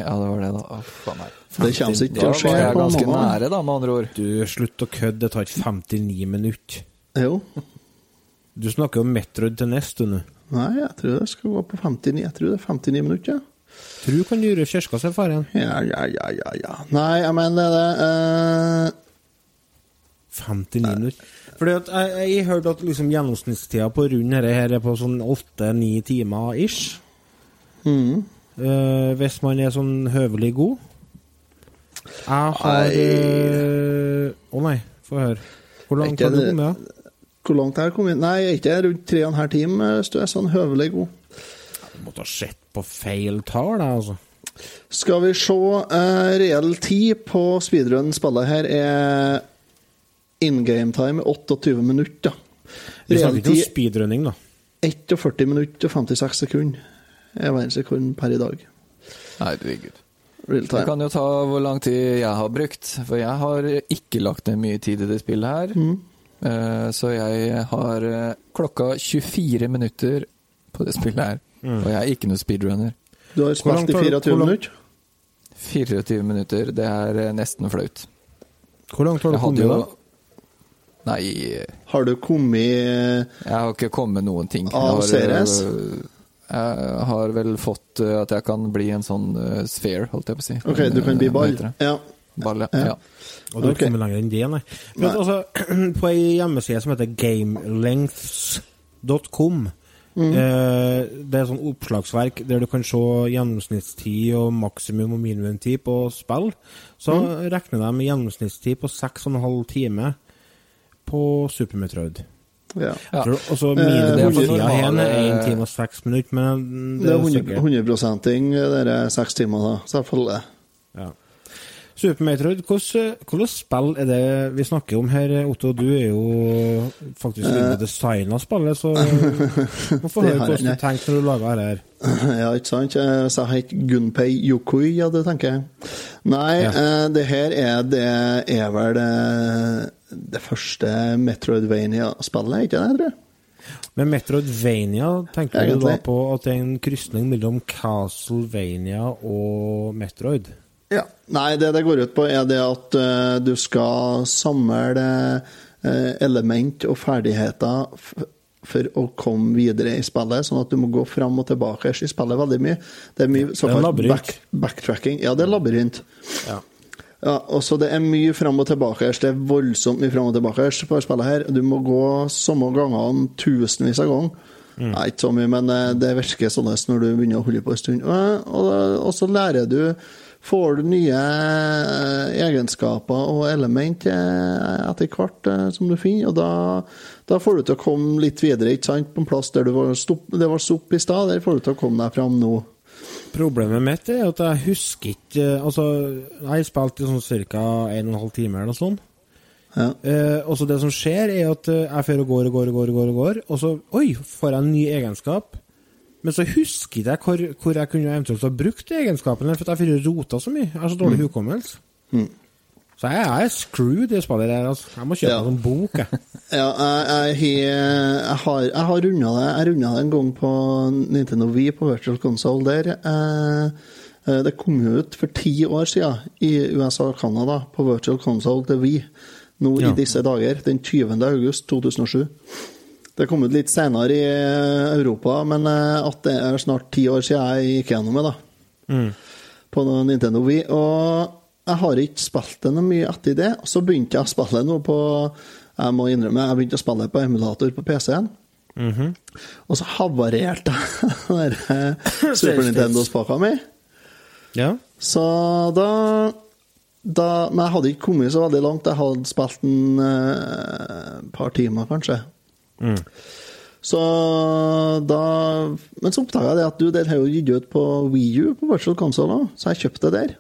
ja, det var det, da. Meg. For det kommer ikke til å Da skje var jeg ganske nære, da, med andre ord. Du, slutt å kødde. Det tar ikke 59 minutter. Jo. Du snakker om Metroid til neste, nå. Nei, jeg tror det skal gå på 59 Jeg tror det er 59 minutter. Ja. Tror du kan gjøre kirka seg faren. Ja, ja, ja, ja, ja. Nei, jeg mener det uh... 59 minutter. Fordi at jeg, jeg har hørt at liksom gjennomsnittstida på rund dette her er på sånn 8-9 timer ish. mm. Uh, hvis man er sånn høvelig god. Jeg har Å uh... Å nei, få høre. Hvor langt har du kommet? da? Hvor langt har jeg kommet? Nei, jeg ikke rundt tre og en halv time hvis du er sånn høvelig god. Du måtte ha sett på feil tall, altså. Skal vi se uh, Reell tid på speedrun-spillet her er in game time 28 minutter. Vi snakker ikke om speedrunning, da. 41 minutter og 56 sekunder er verdensrekorden per i dag. Herregud. Real Jeg time. kan jo ta hvor lang tid jeg har brukt, for jeg har ikke lagt ned mye tid i det spillet her. Mm. Eh, Så jeg har eh, klokka 24 minutter på det spillet her. Mm. Og jeg er ikke noe speedrunner. Du har spilt i 24 minutter? 24 minutter, det er eh, nesten flaut. Hvor langt har du kommet, jo da? Nei, Har du kommet jeg har ikke kommet noen ting. Av CRS? Jeg har vel fått at jeg kan bli en sånn sphere, holdt jeg på å si. Ok, du kan bli ball? Ja. Ball, ja. Ja. ja. Og du har Ok. kommet lenger enn det, nei. Men Nei. altså, på ei hjemmeside som heter gamelengths.com Mm. eh, Det er sånn oppslagsverk der du kan se gjennomsnittstid og maksimum og minimumtid på spill. Så Mm. regner de med gjennomsnittstid på 6,5 timer på Super Metroid. ja. Ja. Tror- Og så Eh, her er 1 time og 6 minutter, men Det er 100, sikkert- 100 dere seks timer, da. Selvfølgelig. Ja. Super Metroid, hvordan spill er det vi snakker om her, Otto? Du er jo faktisk inne Eh. og designa spillet, så hvorfor få høre har hvordan du tenkte når du laga dette. Ja, ikke sant? Eh, Så jeg heter Gunpei Yokoi, ja, det tenker jeg. Nei, Ja. eh, det her er det er vel det, det første Metroidvania-spillet, ikke det, tror jeg? Men Metroidvania tenker du da på at det er en krysning mellom Castlevania og Metroid? Ja. Nei, det det går ut på, er det at uh, du skal samle uh, element og ferdigheter for å komme videre i spillet, sånn at du må gå fram og tilbake i spillet veldig mye. Det er mye såkalt back, backtracking. Ja, det er labyrint. Ja. Ja, og så Det er mye fram og tilbake. Det er voldsomt mye fram og tilbake på spillet her. Du må gå samme gangene tusenvis av ganger. Nei, ikke så mye, men eh, det virker sånn når du begynner å holde på en stund. Og, og, og så lærer du Får du nye eh, egenskaper og element eh, etter hvert eh, som du finner, og da, da får du til å komme litt videre, ikke sant? På en plass der du var stopp, det var sopp i stad, der får du til å komme deg fram nå. Problemet mitt er at jeg husker ikke Altså, jeg har spilt i sånn ca. 1 12 timer eller noe sånt. Ja. Eh, og så det som skjer, er at jeg fer og går og går og går, og går, og går, og så oi, får jeg en ny egenskap. Men så husker ikke jeg hvor, hvor jeg kunne eventuelt ha brukt egenskapene, for at jeg får rota så mye. Jeg har så dårlig hukommelse. Mm. Så jeg er screwed i det spillet her. Altså. Jeg må kjøpe Ja. en sånn bok, jeg. Ja, jeg, jeg, har- jeg har, jeg har runda det Jeg runda det en gang på Nintendo Wii på Virtual Console der. Eh, eh, det kom ut for ti år siden i USA og Canada på Virtual Console til Wii. Nå Ja. i disse dager, den 20. august 2007. Det kom ut litt senere i eh, Europa, men eh, at det er snart ti år siden jeg gikk gjennom det, da. Mm. På Nintendo Wii. Og jeg har ikke spilt det noe mye etter det. Så begynte jeg å spille noe på Jeg må innrømme, jeg begynte å spille på emulator på PC-en. Mhm. Og så havarerte jeg eh, Super Nintendo-spaka mi. Ja. Så da, da Men jeg hadde ikke kommet så veldig langt. Jeg hadde spilt en eh, par timer, kanskje. Mm. Så da Men så oppdaga jeg det at du, den har jo gitt ut på Wii U på Virtual Console òg, så jeg kjøpte det der.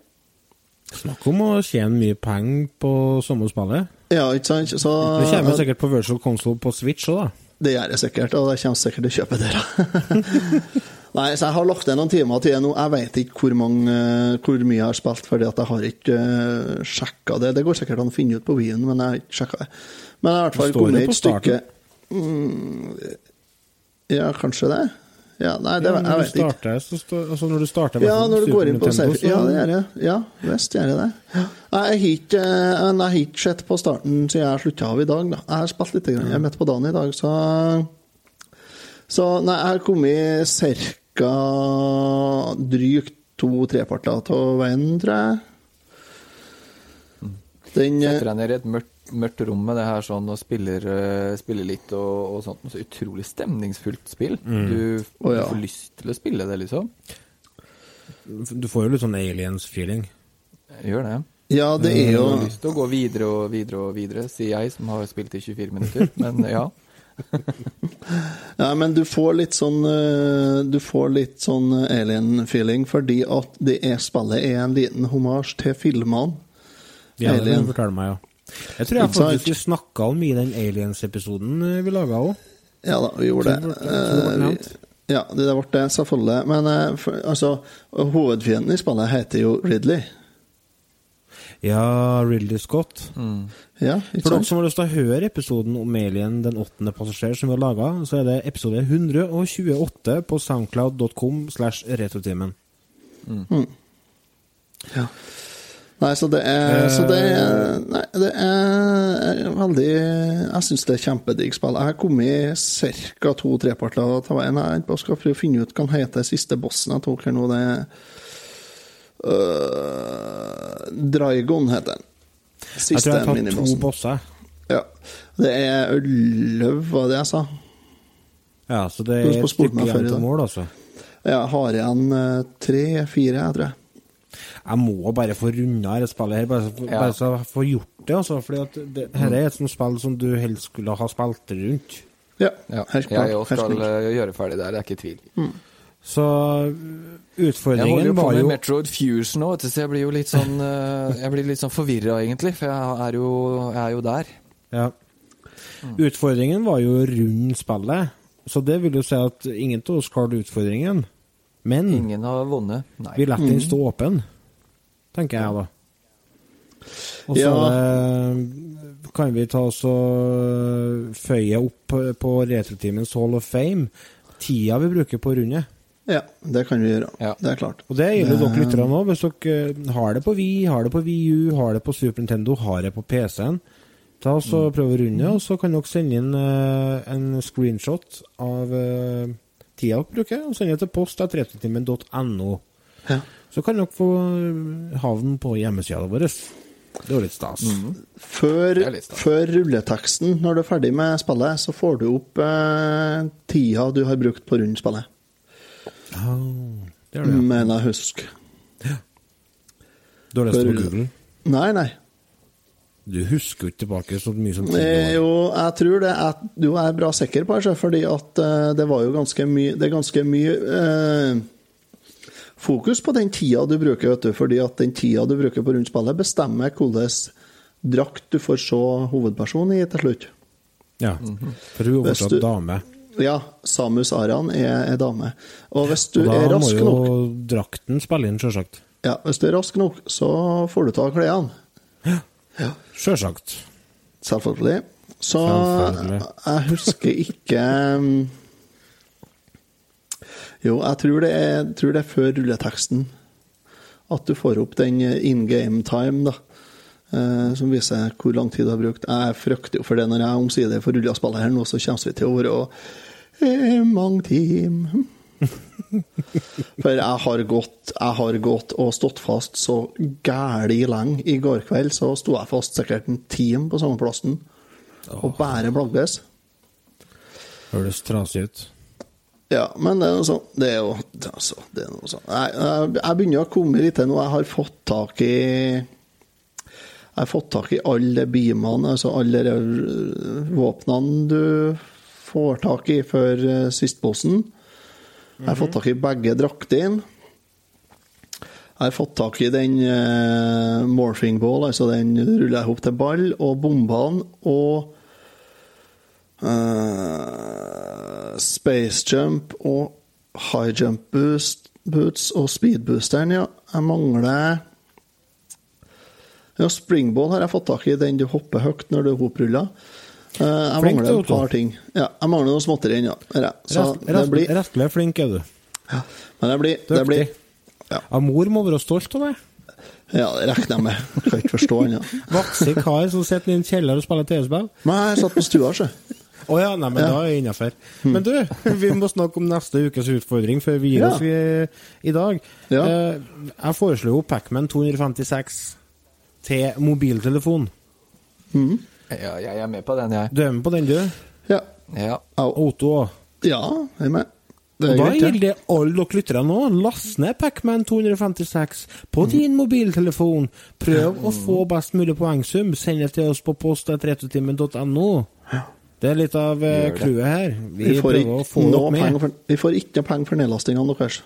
Snakk om å tjene mye penger på samme spillet. Ja, ikke sant? Så, Det kommer sikkert på virtual console på Switch òg, da. Det gjør jeg sikkert, og jeg kommer sikkert til å kjøpe det. Nei, så jeg har lagt ned noen timer til det nå. Jeg vet ikke hvor, mange, eh, hvor mye jeg har spilt, fordi at jeg har ikke uh, sjekka det. Det går sikkert an å finne ut på Wien, men jeg har ikke sjekka det. Men jeg har i hvert fall kommet et stykke mm, Ja, kanskje det? Ja, nei, det, Ja, jeg når, du starter, så altså når du starter Ja, når du går inn på Nintendo, safe. Ja, det gjør jeg. Ja, visst gjør jeg det. Ja. Jeg har ikke sett på starten siden jeg slutta av i dag. Da. Jeg har spilt litt, grann. jeg er midt på dagen i dag, så Så nei, jeg har kommet ca. drygt to-tre parter av veien, tror jeg. Den eh, Setter deg ned i et mørkt, mørkt rom med det her sånn og spiller, eh, spiller litt og, og sånt. Så utrolig stemningsfullt spill. Mm. Du, oh, ja. du får lyst til å spille det, liksom. Du får jo litt sånn aliens-feeling. Gjør det. Ja, det er jo Du har lyst til å gå videre og videre og videre, sier jeg, som har spilt i 24 minutter. Men ja. Ja, men du får litt sånn eh, Du får litt sånn alien-feeling fordi at det er spillet er en liten homasj til filmene. Ja, det Alien. kan du fortelle meg, ja. Jeg tror jeg faktisk vi snakka om i den Aliens-episoden eh, vi laga òg. Ja da, vi gjorde det. det det Eh, Ja, det ble det, selvfølgelig. Men eh, for, altså, hovedfienden i spillet heter jo Ridley. Ja, Ridley Scott. Ja, ikke For dere som har lyst til å høre episoden om Alien den åttende passasjer som vi har laga, så er det episode 128 på soundcloud.com slash retrotimen. Mm. Ja. Nei, så det er, så det er Nei, det er veldig Jeg syns det er kjempedigg spill. Jeg har kommet ca. to treparter av veien. Jeg bare skal prøve å finne ut hva han heter siste bossen jeg tok her nå. Det er uh, Draigon, heter den. Jeg tror jeg har tatt to bosser. Ja. Det er elleve, var det jeg sa? Ja, så det er et stykke igjen til mål, altså. Jeg har igjen eh, tre-fire, jeg tror jeg. Jeg må bare få runda dette spillet her, bare, Ja. bare så jeg får gjort det. Altså, fordi at det, her er et sånt spill som du helst skulle ha spilt rundt. Ja, ja. helt. Jeg òg skal klart. eh, gjøre ferdig der, det er ikke tvil. Så Jeg holder utfordringen jo på med jo Metroid Fusion nå, så jeg blir jo litt sånn eh, Jeg blir litt sånn forvirra, egentlig, for jeg er jo, jeg er jo der. Ja. Utfordringen var jo rundt spillet, så det vil jo si at ingen av oss klarte utfordringen. Men Ingen har vunnet. Nei. vi lar Mm. den stå åpen, tenker jeg da. Og så Ja. eh, kan vi ta oss og føye opp på Retroteamens Hall of Fame tida vi bruker på runde. Ja, det kan vi gjøre. Ja. Det er klart. Og det gjelder dere lyttere nå. Hvis dere eh, har det på Wii, har det på Wii U, har det på Super Nintendo, har det på PC-en, ta oss og prøv å runde, og så kan dere sende inn eh, en screenshot av eh, tida dere bruker, og sende det til post at retrotimen.no. Ja. Så kan dere få havn på hjemmesida vår. Det er litt stas. Før, er litt stas. før rulleteksten, når du er ferdig med spillet, så får du opp eh, tida du har brukt på rundspillet. Oh, det er det. ja. Mener jeg husker. Du har lest det på Google? Nei, nei. Du husker jo ikke tilbake så mye som ti Eh. Jo, jeg tror det. Jeg, du er bra sikker på det, fordi at uh, det var jo ganske mye Det er ganske mye eh, fokus på den tida du bruker, vet du. Fordi at den tida du bruker på rundspillet, bestemmer hvilken drakt du får se hovedpersonen i til slutt. Ja, for hun er fortsatt dame. Ja, Samus Aran er, er dame. Og hvis du Og da er må jo nok drakten spille inn, sjølsagt. Ja, hvis du er rask nok, så får du ta av klærne. Sjølsagt. Selvfølgelig. Så Selvfølgelig. jeg husker ikke um, Jo, jeg tror det, er, tror det er før rulleteksten at du får opp den in game time, da. eh, som viser hvor lang tid du har brukt. Jeg frykter jo for det når jeg omsider får rulla spillet her nå, så kommer vi til å være eh, mange timer. For jeg har gått, jeg har gått og stått fast så gæli lenge. I går kveld så sto jeg fast sikkert en time på samme plassen. Og bare blagges. Høres trasig ut. Ja, men det er noe sånn Det er jo altså, det er noe sånn. Jeg, jeg, jeg begynner å komme litt til nå. Jeg har fått tak i Jeg har fått tak i alle beamene, altså alle de øh, våpnene du får tak i før øh, sistbossen. Jeg har fått tak i begge draktene. Jeg har fått tak i den uh, morphing ball, altså den ruller jeg opp til ball, og bombene og eh, space jump og high jump boost, boots og speed boosteren, ja. Jeg mangler Ja, springball har jeg fått tak i, den du hopper høyt når du er hoppruller. Uh, jeg Flink mangler et par ting. Ja, jeg mangler noe småtteri ennå. Ja. Så det blir Rettelig flink er du. Men det blir, det blir Ja. Mor må være stolt av deg. Ja, det regner jeg med. Jeg kan ikke forstå annet. Voksen kar som sitter i en kjeller og spiller TV-spill. Nei, jeg satt på stua, sjø. Å ja, nei, men Ja. da er jeg innafor. Men du, vi må snakke om neste ukes utfordring før vi gir Ja. oss i, i dag. Ja. Eh, jeg foreslo jo Pacman 256 til mobiltelefon. Ja, jeg er med på den, jeg. Du er med på den, du? Ja. Ja. Otto òg. Ja, jeg er med. Det Og er da gjelder det alle dere lyttere nå. Last ned Pacman 256 på Mm. din mobiltelefon. Prøv å få best mulig poengsum. Send det til oss på post.retrotimen.no. Det er litt av eh, clouet her. Vi, Vi får prøver ikke å få noe dere med. for, vi får ikke noe penger for nedlastingene deres.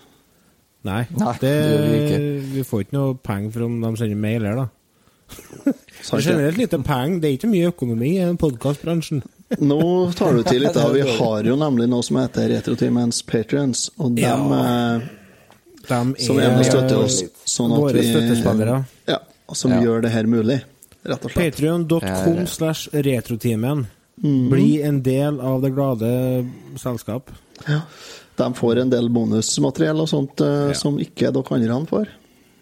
Nei, Nei, det, det vi vi får ikke noe penger for om de sender mail her, da. Det er generelt lite penger. Det er ikke mye økonomi i podkastbransjen. Nå tar du til litt da Vi har jo nemlig noe som heter Retrotimens Patrions, og dem Ja. eh, De som er med støtter oss, sånn at våre vi støttespillere. Ja, som Ja. gjør det her mulig, rett og slett. Patreon.com slash retrotimen. Mhm. Bli en del av det glade selskap. Ja. De får en del bonusmateriell og sånt eh, Ja. som ikke dere andre får.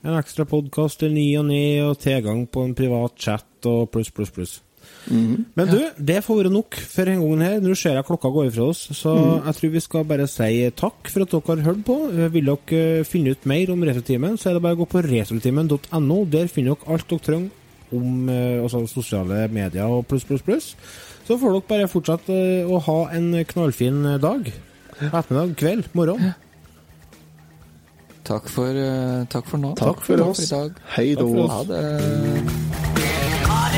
En ekstra podkast til ny og ny, og tilgang på en privat chat og pluss, pluss, pluss. Mm. Men du, det får være nok for en gang her. Nå ser jeg klokka går ifra oss, så mm. jeg tror vi skal bare si takk for at dere har hørt på. Vil dere eh, finne ut mer om Retrotimen, så er det bare å gå på retrotimen.no. Der finner dere alt dere trenger om eh, altså sosiale medier og pluss, pluss, pluss. Så får dere bare fortsette eh, å ha en knallfin eh, dag. Ettermiddag, kveld, morgen. Takk for, takk for nå. Takk, takk for, oss. Hei da. Ha det. Har